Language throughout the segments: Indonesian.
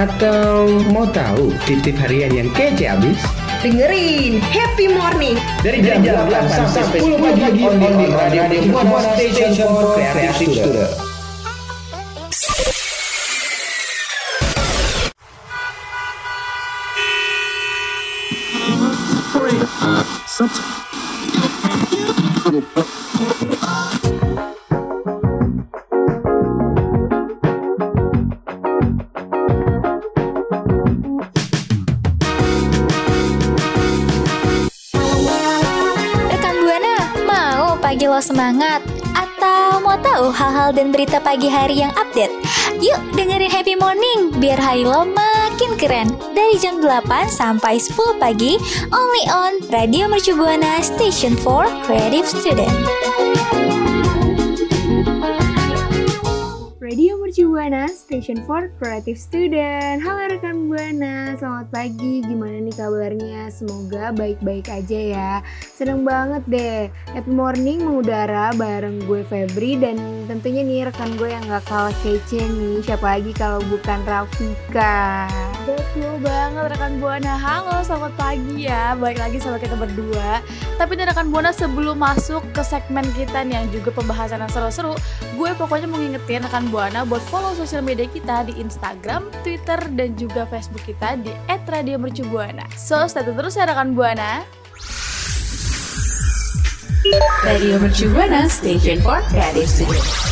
Atau mau tahu titip harian yang kece abis? Dengerin Happy Morning Dari jam 8 sampai 10 pagi on di Radio Buana Station for Creative Student. Rekan semangat? Atau mau tahu hal-hal dan berita pagi hari yang update? Yuk dengerin Happy Morning biar hari lo makin keren. Dari jam 8 sampai 10 pagi, only on Radio Mercu Buana Station for Creative Student. Mercu Buana, Station for Creative Student. Halo rekan Buana, selamat pagi. Gimana nih kabarnya? Semoga baik-baik aja ya. Seneng banget deh. Happy morning mengudara bareng gue Febri dan tentunya nih rekan gue yang gak kalah kece nih. Siapa lagi kalau bukan Rafika. Betul banget rekan Buana. Halo, selamat pagi ya. Baik lagi sama kita berdua. Tapi nih rekan Buana sebelum masuk ke segmen kita nih yang juga pembahasan yang seru-seru, gue pokoknya mau ngingetin rekan Buana buat follow sosial media kita di Instagram, Twitter, dan juga Facebook kita di @radiomercubuana. So, stay terus ya rekan Buana. Radio Mercu Buana Station for Creative Studio.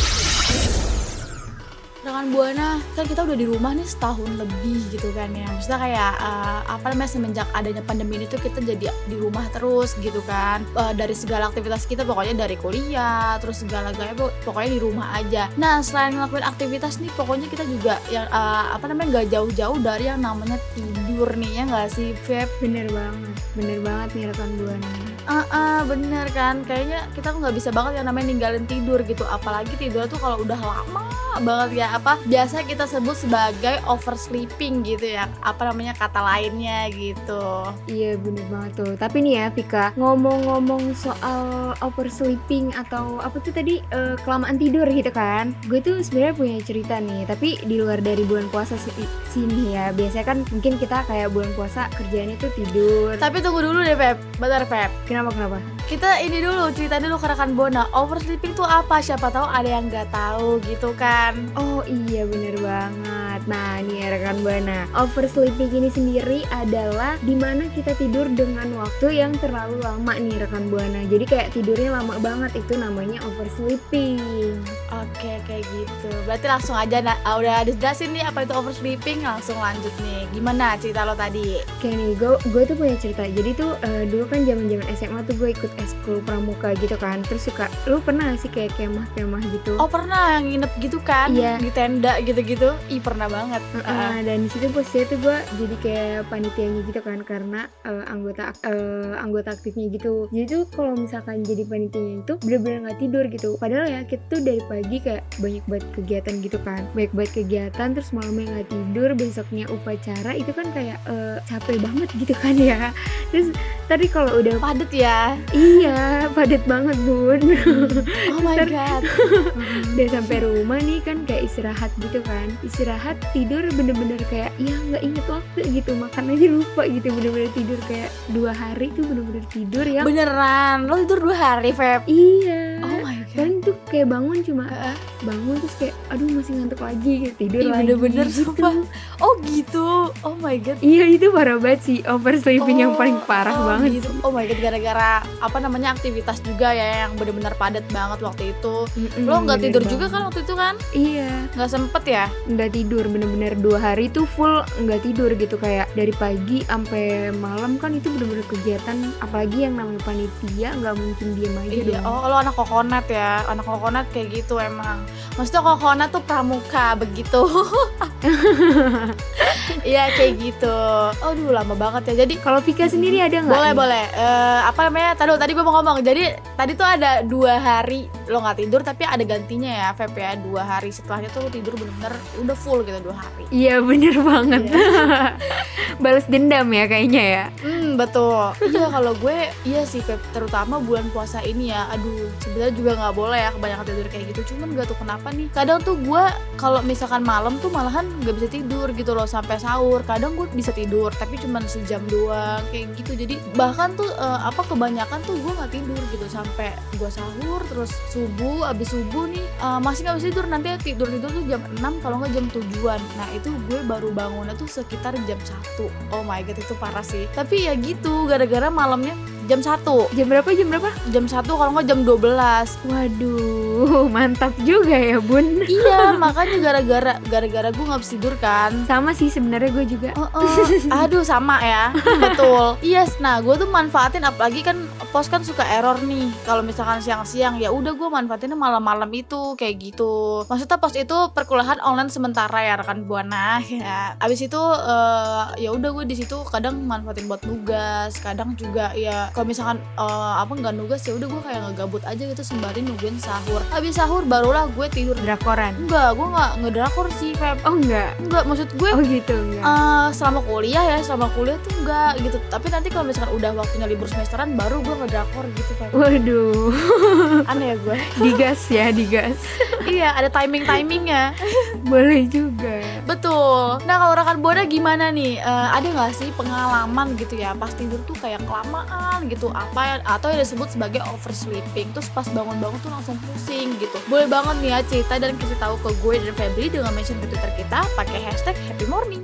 Rekan Buana, kan kita udah di rumah nih setahun lebih gitu kan ya. Maksudnya kayak eh, apa namanya semenjak adanya pandemi ini tuh kita jadi di rumah terus gitu kan. Eh, Dari segala aktivitas kita pokoknya dari kuliah Terus segala gaya pokoknya di rumah aja. Nah selain ngelakuin aktivitas nih pokoknya kita juga yang eh, apa namanya gak jauh-jauh dari yang namanya tidur nih ya gak sih Feb? Bener banget, bener banget nih rekan Buana. Ah ah, bener kan? Kayaknya kita nggak bisa banget yang namanya ninggalin tidur gitu. Apalagi tidur tuh kalau udah lama banget ya. Apa biasa kita sebut sebagai oversleeping gitu ya. Apa namanya kata lainnya gitu. Iya bener banget tuh. Tapi nih ya Vika Ngomong-ngomong soal oversleeping Atau apa tuh tadi eh, Kelamaan tidur gitu kan Gue tuh sebenarnya punya cerita nih. Tapi di luar dari bulan puasa si- sini ya Biasanya kan mungkin kita kayak bulan puasa Kerjaannya tuh tidur. Tapi tunggu dulu deh Feb. Bentar Feb. Kenapa kenapa? Kita ini dulu cerita dulu ke rekan Bona oversleeping tuh apa? Siapa tahu ada yang nggak tahu gitu kan? Oh iya bener banget Nah nih ya rekan Buana Oversleeping ini sendiri adalah Di mana kita tidur dengan waktu yang terlalu lama nih rekan Buana Jadi kayak tidurnya lama banget Itu namanya oversleeping Oke kayak gitu. Berarti langsung aja nah, ah, udah dijelasin nih apa itu oversleeping, langsung lanjut nih. Gimana cerita lo tadi? Kayak nih, gue gue tuh punya cerita. Jadi tuh eh, dulu kan zaman zaman SMA tuh gue ikut eskul pramuka gitu kan. Terus suka, lu pernah sih kayak kemah-kemah gitu? Oh pernah nginep gitu kan? Iya. Di tenda gitu-gitu. Ih pernah banget. Heeh, Heeh. dan di situ posisinya tuh gue jadi kayak panitianya gitu kan karena eh, anggota eh, anggota aktifnya gitu. Jadi tuh kalau misalkan jadi panitianya itu bener-bener nggak tidur gitu. Padahal ya kita tuh dari pagi kayak banyak banget kegiatan gitu kan. Banyak banget kegiatan terus malamnya nggak tidur, besoknya upacara itu kan kayak eh, capek banget gitu kan ya. Terus tadi kalau udah Padet ya. iya padat banget bun. Oh my god. udah sampai rumah nih kan kayak istirahat gitu kan istirahat tidur bener-bener kayak ya nggak inget waktu gitu makan aja lupa gitu bener-bener tidur kayak dua hari tuh bener-bener tidur ya Beneran. Lo tidur dua hari Feb. iya Oh my god. paling tuh kayak bangun cuma Heeh. bangun terus kayak aduh masih ngantuk lagi gitu tidur Ih, lagi bener-bener gitu. sumpah. Oh gitu. Oh my god. iya itu parah banget sih oversleeping yang Oh, paling parah oh banget gitu. Oh my god gara-gara apa namanya aktivitas juga ya yang bener-bener padat banget waktu itu. Mm-mm, Lo nggak tidur juga banget. kan waktu itu kan? iya Nggak sempet ya? nggak tidur bener-bener dua hari tuh full nggak tidur gitu kayak dari pagi sampai malam kan itu bener-bener kegiatan apalagi yang namanya panitia nggak mungkin diem aja Iya. dong Oh lo anak kokonat ya, anak anak kokonat kayak gitu emang maksudnya kokonat tuh pramuka begitu iya kayak gitu aduh lama banget ya jadi Kalau Vika sendiri ada nggak? boleh nih? boleh Eh, apa namanya tadi tadi gue mau ngomong jadi tadi tuh ada dua hari lo nggak tidur tapi ada gantinya ya Feb ya dua hari setelahnya tuh lo tidur bener-bener udah full gitu dua hari Iya bener banget. Balas dendam ya kayaknya ya. Hmm betul. Iya kalau gue iya sih Feb terutama bulan puasa ini ya. Aduh sebenarnya juga nggak boleh ya kebanyakan tidur kayak gitu. Cuman gak tuh kenapa nih. Kadang tuh gue kalau misalkan malam tuh malahan nggak bisa tidur gitu loh sampai sahur. Kadang gue bisa tidur tapi cuman sejam doang kayak gitu. Jadi bahkan tuh eh, apa kebanyakan tuh gue nggak tidur gitu sampai gue sahur terus subuh abis subuh nih eh, masih nggak bisa tidur nanti tidur tidur tuh jam 6 kalau nggak jam tujuan. Nah itu gue baru bangunnya tuh sekitar jam 1 Oh my god itu parah sih. Tapi ya gitu gara-gara malamnya jam 1 Jam berapa jam berapa? jam 1 kalau nggak jam 12 Waduh, mantap juga ya bun. iya makanya gara-gara gara-gara gue nggak bisa tidur kan Sama sih sebenarnya gue juga. Heeh. aduh sama ya betul yes nah gue tuh manfaatin apalagi kan pos kan suka error nih. Kalau misalkan siang-siang ya udah gue manfaatinnya malam-malam itu kayak gitu. Maksudnya pos itu perkuliahan online sementara ya rekan buana. Ya abis itu eh, ya udah gue di situ kadang manfaatin buat nugas kadang juga ya kalau misalkan eh, apa nggak nugas ya udah gue kayak ngegabut aja gitu sembari nungguin sahur. Habis sahur barulah gue tidur. Drakoran. enggak gue nggak ngedrakor sih Feb. Oh enggak. enggak maksud gue Oh gitu enggak. Eh, selama kuliah ya selama kuliah tuh enggak gitu. Tapi nanti kalau misalkan udah waktunya libur semesteran baru gue ngedrakor gitu kan Waduh, aneh ya gue. Digas ya digas. iya ada timing timingnya Boleh juga. betul. Nah kalau rekan buana gimana nih? Eh, ada nggak sih pengalaman gitu ya? Pas tidur tuh kayak kelamaan gitu. Apa ya? Atau yang disebut sebagai oversleeping. Terus pas bangun-bangun tuh langsung pusing gitu. Boleh banget nih ya cerita dan kasih tahu ke gue dan Febri dengan mention ke Twitter kita pakai hashtag Happy Morning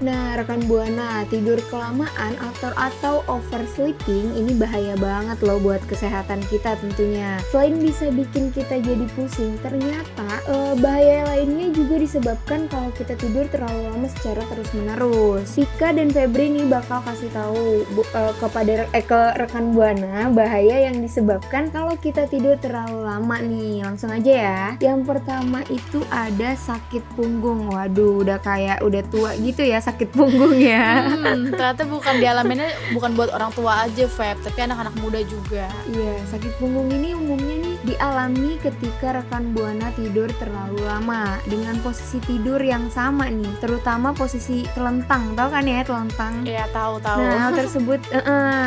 Nah, rekan Buana, tidur kelamaan atau atau oversleeping ini bahaya banget loh buat kesehatan kita tentunya. Selain bisa bikin kita jadi pusing, ternyata eh, bahaya lainnya juga disebabkan kalau kita tidur terlalu lama secara terus-menerus. Vika dan Febri nih bakal kasih tahu bu- eh, kepada eh, ke rekan Buana bahaya yang disebabkan kalau kita tidur terlalu lama nih. Langsung aja ya. Yang pertama itu ada sakit punggung. Waduh, udah kayak udah tua gitu ya sakit punggung ya. Hmm, ternyata bukan dialaminnya bukan buat orang tua aja, Feb, tapi anak-anak muda juga. Iya, sakit punggung ini umumnya nih dialami ketika rekan buana tidur terlalu lama dengan posisi tidur yang sama nih, terutama posisi telentang, tahu kan ya telentang? Iya, tahu tahu. Nah, hal tersebut eh,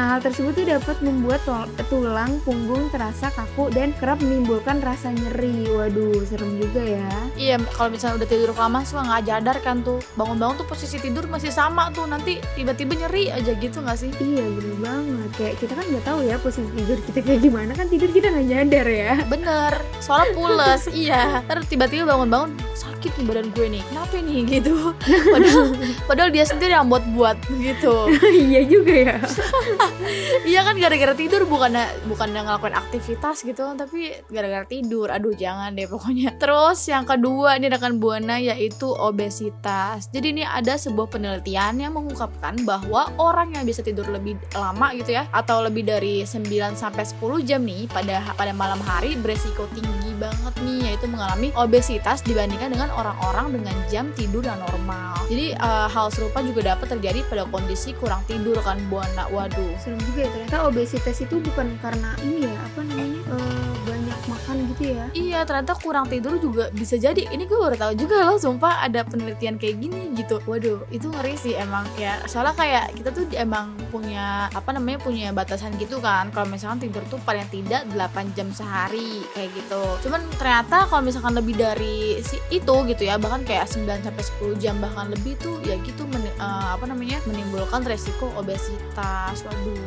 hal tersebut tuh dapat membuat tulang punggung terasa kaku dan kerap menimbulkan rasa nyeri. Waduh, serem juga ya. Iya, kalau misalnya udah tidur lama suka nggak sadar kan tuh. Bangun-bangun tuh posisi tidur masih sama tuh, nanti tiba-tiba nyeri aja gitu nggak sih? Iya, bener banget. Kayak kita kan nggak tahu ya posisi tidur kita kayak gimana kan tidur kita nggak nyadar ya. Bener, soalnya pules, iya. Terus tiba-tiba bangun-bangun sakit nih badan gue nih, kenapa nih gitu. Padahal, padahal dia sendiri yang buat-buat gitu. iya juga ya. Iya kan gara-gara tidur bukan bukan ngelakuin aktivitas gitu tapi gara-gara tidur. Aduh jangan deh pokoknya. Terus yang kedua ini rekan buana yaitu obesitas. Jadi ini ada sebuah penelitian yang mengungkapkan bahwa orang yang bisa tidur lebih lama gitu ya atau lebih dari 9 sampai 10 jam nih pada pada malam hari beresiko tinggi banget nih yaitu mengalami obesitas dibandingkan dengan orang-orang dengan jam tidur yang normal. Jadi eh, hal serupa juga dapat terjadi pada kondisi kurang tidur kan buana. Waduh. serem juga ya ternyata obesitas itu bukan karena ini ya apa namanya eh, ya Iya ternyata kurang tidur juga bisa jadi. Ini gue baru tahu juga loh Sumpah ada penelitian kayak gini gitu. Waduh itu ngeri sih emang ya. Soalnya kayak kita tuh emang punya Apa namanya punya batasan gitu kan. Kalau misalkan tidur tuh paling tidak 8 jam sehari Kayak gitu. Cuman ternyata kalau misalkan lebih dari si itu gitu ya Bahkan kayak 9 sampai 10 jam bahkan lebih tuh ya gitu meni- eh, Apa namanya menimbulkan resiko obesitas. Waduh.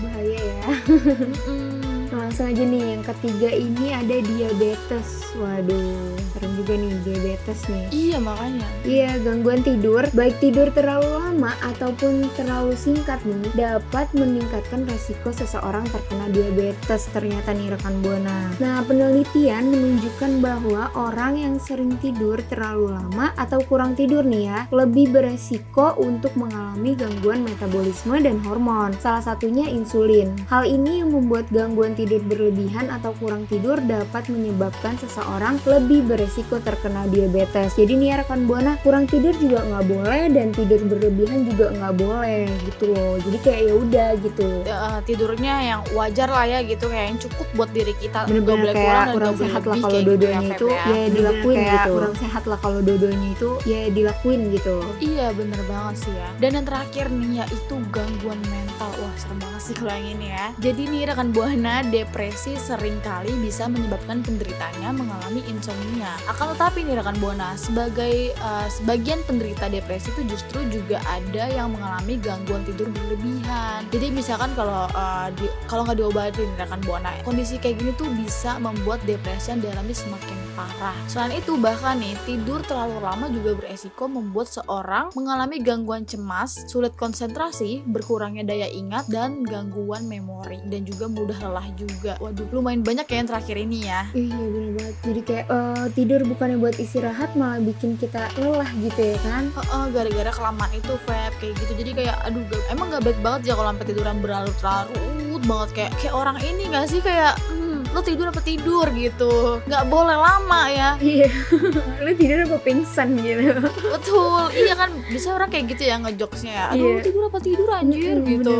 Bahaya ya. Mm-mm. Langsung aja nih, yang ketiga ini ada diabetes. Waduh, serem juga nih diabetes nih. Iya makanya. Iya, gangguan tidur, baik tidur terlalu lama ataupun terlalu singkat nih, dapat meningkatkan resiko seseorang terkena diabetes ternyata nih rekan Buana. Nah, penelitian menunjukkan bahwa orang yang sering tidur terlalu lama atau kurang tidur nih ya, lebih beresiko untuk mengalami gangguan metabolisme dan hormon. Salah satunya insulin. Hal ini yang membuat gangguan tidur berlebihan atau kurang tidur dapat menyebabkan seseorang lebih beresiko terkena diabetes. Jadi nih ya rekan Buana, kurang tidur juga nggak boleh dan tidur berlebihan juga nggak boleh gitu loh. Jadi kayak ya udah gitu. Eh, tidurnya yang wajar lah ya gitu kayak yang cukup buat diri kita bener-bener boleh kayak kurang kurang sehat lah kalau kayak gitu ya, itu ya. ya dilakuin kayak gitu kurang kurang sehat lah kalau dua-duanya itu ya dilakuin gitu Iya bener banget sih ya Dan yang terakhir nih yaitu gangguan mental Wah serem banget sih kalau yang ini ya Jadi nih rekan Buana Depresi sering kali bisa menyebabkan penderitanya mengalami insomnia. Akan tetapi nih rekan Buana Sebagai eh, sebagian penderita depresi itu justru juga ada yang mengalami gangguan tidur berlebihan. Jadi misalkan kalau eh, di, kalau nggak diobatin rekan Buana Kondisi kayak gini tuh bisa membuat depresi yang dialami semakin parah Selain itu bahkan nih tidur terlalu lama juga beresiko membuat seorang mengalami gangguan cemas, sulit konsentrasi, berkurangnya daya ingat, dan gangguan memori dan juga mudah lelah juga. Waduh, lumayan banyak ya yang terakhir ini ya. iya bener banget jadi kayak eh, tidur bukannya buat istirahat malah bikin kita lelah gitu ya kan Heeh, gara-gara kelamaan itu Feb kayak gitu. Jadi kayak aduh emang gak baik banget ya kalau sampai tiduran berlarut-larut banget kayak kayak orang ini gak sih kayak hmm, lo tidur apa tidur gitu. nggak boleh lama ya. iya. Lu tidur apa pingsan gitu. Betul. iya kan bisa orang kayak gitu ya ngejokesnya ya. Aduh, lo tidur apa tidur anjir Mm, gitu.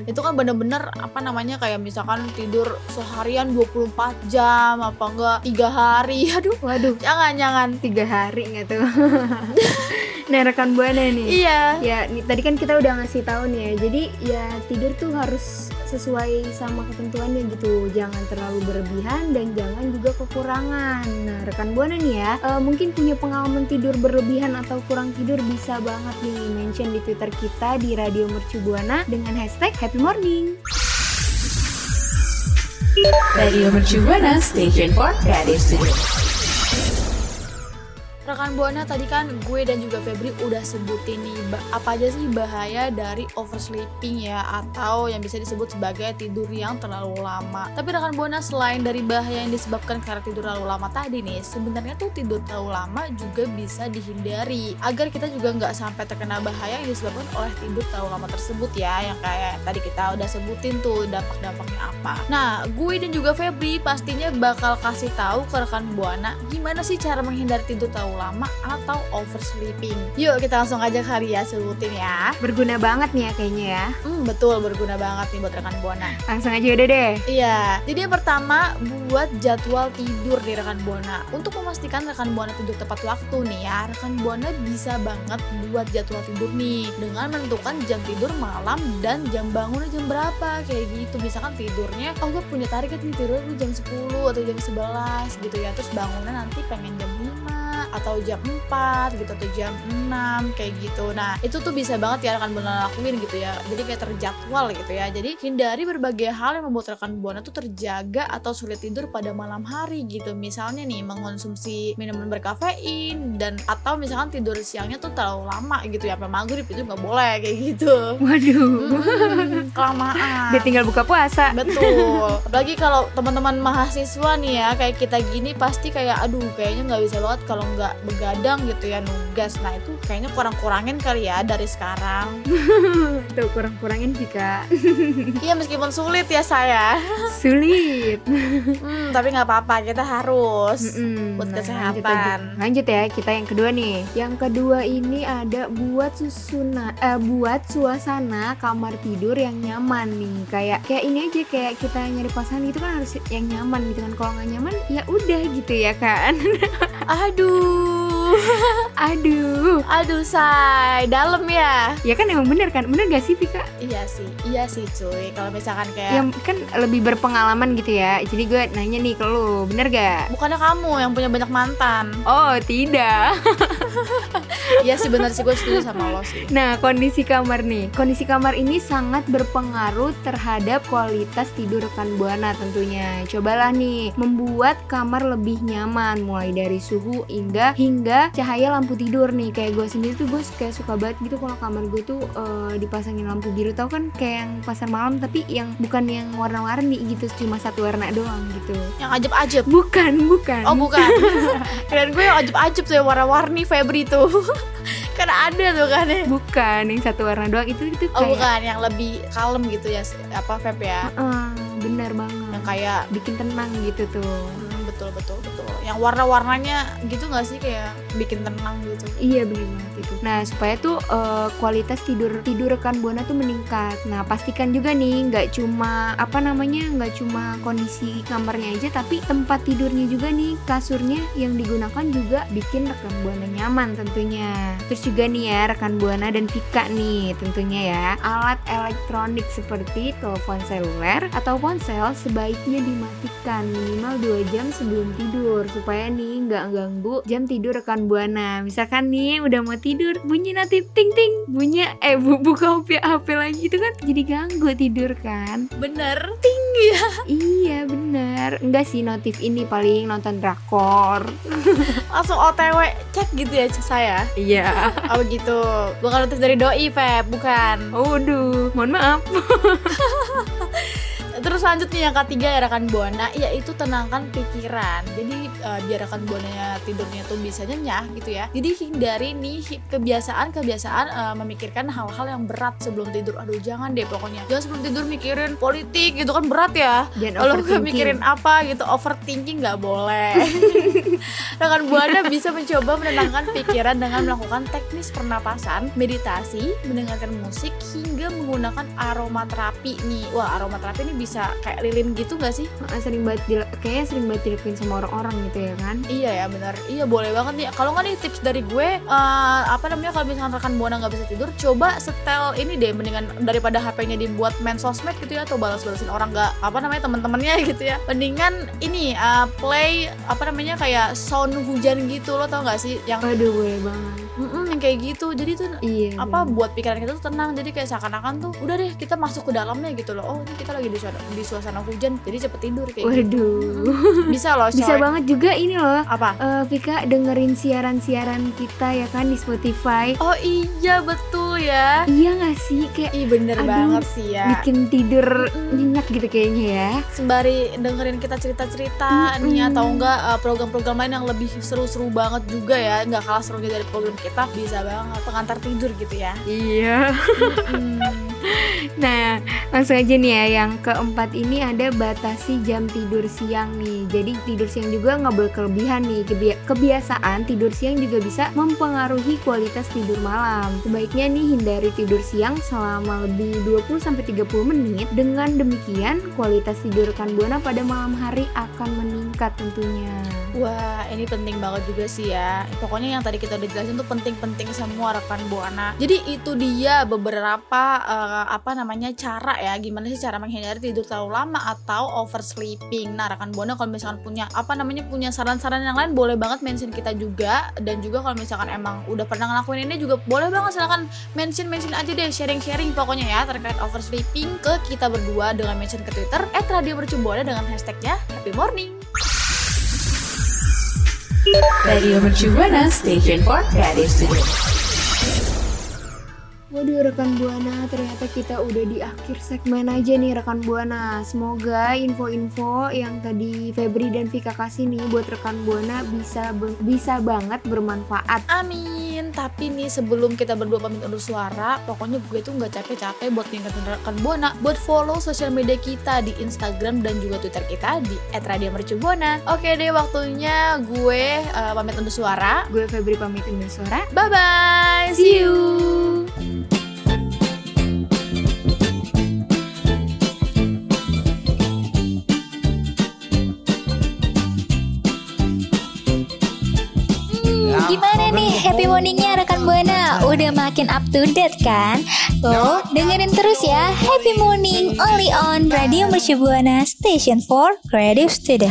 itu kan bener-bener apa namanya kayak misalkan tidur seharian 24 jam apa enggak tiga hari. Aduh. Waduh. Jangan jangan. Tiga hari nggak tuh? Nah rekan buana nih. Iya. Ya nih, tadi kan kita udah ngasih tahu nih ya. Jadi ya tidur tuh harus sesuai sama ketentuannya gitu. Jangan terlalu berlebihan dan jangan juga kekurangan nah rekan buana nih ya eh, mungkin punya pengalaman tidur berlebihan atau kurang tidur bisa banget nih mention di twitter kita di radio Mercu Buana dengan hashtag happy morning Radio Mercu Buana Station for Creative Studio. Rekan buana tadi kan gue dan juga Febri udah sebutin nih apa aja sih bahaya dari oversleeping ya atau yang bisa disebut sebagai tidur yang terlalu lama. Tapi rekan buana selain dari bahaya yang disebabkan karena tidur terlalu lama tadi nih, sebenarnya tuh tidur terlalu lama juga bisa dihindari agar kita juga nggak sampai terkena bahaya yang disebabkan oleh tidur terlalu lama tersebut ya, yang kayak tadi kita udah sebutin tuh dampak-dampaknya apa. Nah, gue dan juga Febri pastinya bakal kasih tahu ke rekan buana gimana sih cara menghindari tidur terlalu lama atau oversleeping. Yuk kita langsung aja kali ya sebutin ya. berguna banget nih ya kayaknya ya Hmm, betul berguna banget nih buat rekan buana. langsung aja udah deh Iya, jadi yang pertama buat jadwal tidur di rekan buana. Untuk memastikan rekan buana tidur tepat waktu nih ya, rekan buana bisa banget buat jadwal tidur nih dengan menentukan jam tidur malam dan jam bangunnya jam berapa kayak gitu. Misalkan tidurnya, oh gue punya target nih tidur jam 10 atau jam 11 gitu ya. Terus bangunnya nanti pengen jam 5 atau jam 4 gitu atau jam 6 kayak gitu. Nah, itu tuh bisa banget ya rekan buana lakuin gitu ya. Jadi kayak terjadwal gitu ya. Jadi hindari berbagai hal yang membuat rekan buana tuh terjaga atau sulit tidur pada malam hari gitu. Misalnya nih mengonsumsi minuman berkafein dan atau misalkan tidur siangnya tuh terlalu lama gitu ya sampai maghrib itu nggak boleh kayak gitu. waduh Hmm, kelamaan. udah tinggal buka puasa Betul. Apalagi kalau teman-teman mahasiswa nih ya kayak kita gini pasti kayak aduh kayaknya nggak bisa banget kalau nggak begadang gitu ya nugas. Nah itu kayaknya kurang-kurangin kali ya dari sekarang. tuh kurang-kurangin sih kak Iya meskipun sulit ya saya. sulit Hmm, tapi nggak apa-apa kita harus. Mm-mm. buat Nah, kesehatan. Lanjut, lanjut. Ya, kita yang kedua nih. Yang kedua ini ada buat susuna, eh, buat suasana kamar tidur yang nyaman nih. Kayak kayak ini aja kayak kita nyari pasangan itu kan harus yang nyaman gitu kan. Kalau nggak nyaman ya udah gitu ya kan. Aduh. Aduh, Aduh. say, dalam ya. Ya kan emang bener kan? Bener gak sih Vika? Iya sih, iya sih cuy. Kalau misalkan kayak Yang kan lebih berpengalaman gitu ya. Jadi gue nanya nih ke lu, bener gak? bukannya kamu yang punya banyak mantan. Oh tidak. Iya sih benar sih gue setuju sama lo sih. Nah kondisi kamar nih, kondisi kamar ini sangat berpengaruh terhadap kualitas tidur rekan buana tentunya. Cobalah nih membuat kamar lebih nyaman, mulai dari suhu hingga hingga cahaya lampu tidur nih. Kayak gue sendiri tuh gue kayak suka banget gitu kalau kamar gue tuh eh, dipasangin lampu biru. Tau kan kayak yang pasar malam tapi yang bukan yang warna-warni gitu, cuma satu warna doang gitu. Yang ajeb-ajeb. Bukan, bukan. Oh bukan. Keren gue yang ajeb-ajeb tuh yang warna-warni Febri tuh. Karena ada tuh kan ya. Bukan, yang satu warna doang itu itu Oh kayak bukan, yang lebih kalem gitu ya apa Feb ya. Eh, bener banget. Yang kayak bikin tenang gitu tuh. hmm, betul betul betul. Yang warna-warnanya gitu nggak sih kayak bikin tenang gitu. Iya bener banget itu. Nah supaya tuh eh, kualitas tidur tidur rekan buana tuh meningkat. Nah pastikan juga nih nggak cuma apa namanya nggak cuma kondisi kamarnya aja tapi tempat tidurnya juga nih kasurnya yang digunakan juga bikin rekan buana nyaman tentunya. Terus juga nih ya rekan buana dan Vika nih tentunya ya alat elektronik seperti telepon seluler atau ponsel sebaiknya dimatikan minimal 2 jam sebelum tidur supaya nih nggak ganggu jam tidur rekan buana. Misalkan nih udah mau tidur bunyi notif ting ting bunyi eh bu buka HP HP lagi itu kan jadi ganggu tidur kan. Bener, tinggi ya. Iya bener Enggak sih notif ini paling nonton drakor Langsung OTW cek gitu ya cek saya. Iya Oh begitu. Bukan notif dari doi Feb, bukan. Waduh mohon maaf Terus selanjutnya yang ketiga ya rekan buana yaitu tenangkan pikiran. Jadi eh, biar rekan buananya tidurnya tuh bisa nyenyak gitu ya. Jadi hindari nih kebiasaan-kebiasaan eh, memikirkan hal-hal yang berat sebelum tidur. Aduh jangan deh pokoknya. Jangan sebelum tidur mikirin politik gitu kan berat ya. Kalau mikirin apa gitu overthinking nggak boleh. rekan buana bisa mencoba menenangkan pikiran dengan melakukan teknis pernapasan, meditasi, mendengarkan musik hingga menggunakan aromaterapi nih. Wah aromaterapi ini bisa kayak lilin gitu nggak sih? Sering banget dil- Kayaknya sering banget dilakuin sama orang-orang gitu ya kan Iya ya benar. Iya boleh banget nih. Kalau nggak nih tips dari gue eh, apa namanya kalau misalkan rekan buana nggak bisa tidur, coba setel ini deh mendingan daripada HP-nya dibuat main sosmed gitu ya atau balas-balasin orang nggak apa namanya teman-temannya gitu ya. Mendingan ini eh, play apa namanya kayak sound hujan gitu lo tau nggak sih yang Waduh boleh banget kayak gitu. Jadi tuh Iya apa bener. buat pikiran kita tuh tenang. Jadi kayak seakan-akan tuh udah deh kita masuk ke dalamnya gitu loh. Oh ini kita lagi di suasana, di suasana hujan jadi cepet tidur kayak gitu. Waduh. Bisa loh Bisa banget juga ini loh. Apa? Eh, Vika dengerin siaran-siaran kita ya kan di Spotify. Oh iya betul ya. Iya gak sih kayak Ih bener Aduh, banget sih ya. bikin tidur Mm-mm. nyenyak gitu kayaknya ya Sembari dengerin kita cerita-cerita nih Mm-mm. atau enggak uh, program-program lain yang lebih seru-seru banget juga ya, nggak kalah serunya dari program kita bisa banget pengantar tidur gitu ya. Iya Mm. Nah, langsung aja nih ya Yang keempat ini ada batasi jam tidur siang nih. Jadi tidur siang juga nggak boleh kelebihan nih. Kebi- Kebiasaan tidur siang juga bisa mempengaruhi kualitas tidur malam. Sebaiknya nih hindari tidur siang selama lebih 20-30 menit. Dengan demikian kualitas tidur rekan Buana pada malam hari akan meningkat tentunya Wah ini penting banget juga sih ya. Pokoknya yang tadi kita udah jelasin tuh penting-penting semua rekan buana. Jadi itu dia beberapa uh, apa namanya cara ya gimana sih cara menghindari tidur terlalu lama atau oversleeping. Nah rekan buana kalau misalkan punya apa namanya punya saran-saran yang lain boleh banget mention kita juga dan juga kalau misalkan emang udah pernah ngelakuin ini juga boleh banget silakan mention mention aja deh sharing-sharing pokoknya ya terkait oversleeping ke kita berdua dengan mention ke Twitter @radiomercubuana dengan hashtagnya Happy Morning. Radio Mercu Buana Station for Creative Studio. Waduh rekan Buana, ternyata kita udah di akhir segmen aja nih rekan Buana. Semoga info-info yang tadi Febri dan Vika kasih nih buat rekan Buana bisa bisa banget bermanfaat. Amin. Tapi nih sebelum kita berdua pamit undur suara, pokoknya gue tuh nggak capek-capek buat ngingetin rekan Buana buat follow sosial media kita di Instagram dan juga Twitter kita di @radiomercubuana. Oke deh, waktunya gue eh, pamit undur suara. Gue Febri pamit undur suara. Bye bye. See you. Gimana nih happy morningnya rekan Buana? Udah makin up to date kan? Tuh, dengerin terus ya Happy Morning only on Radio Mercu Buana Station for Creative Student.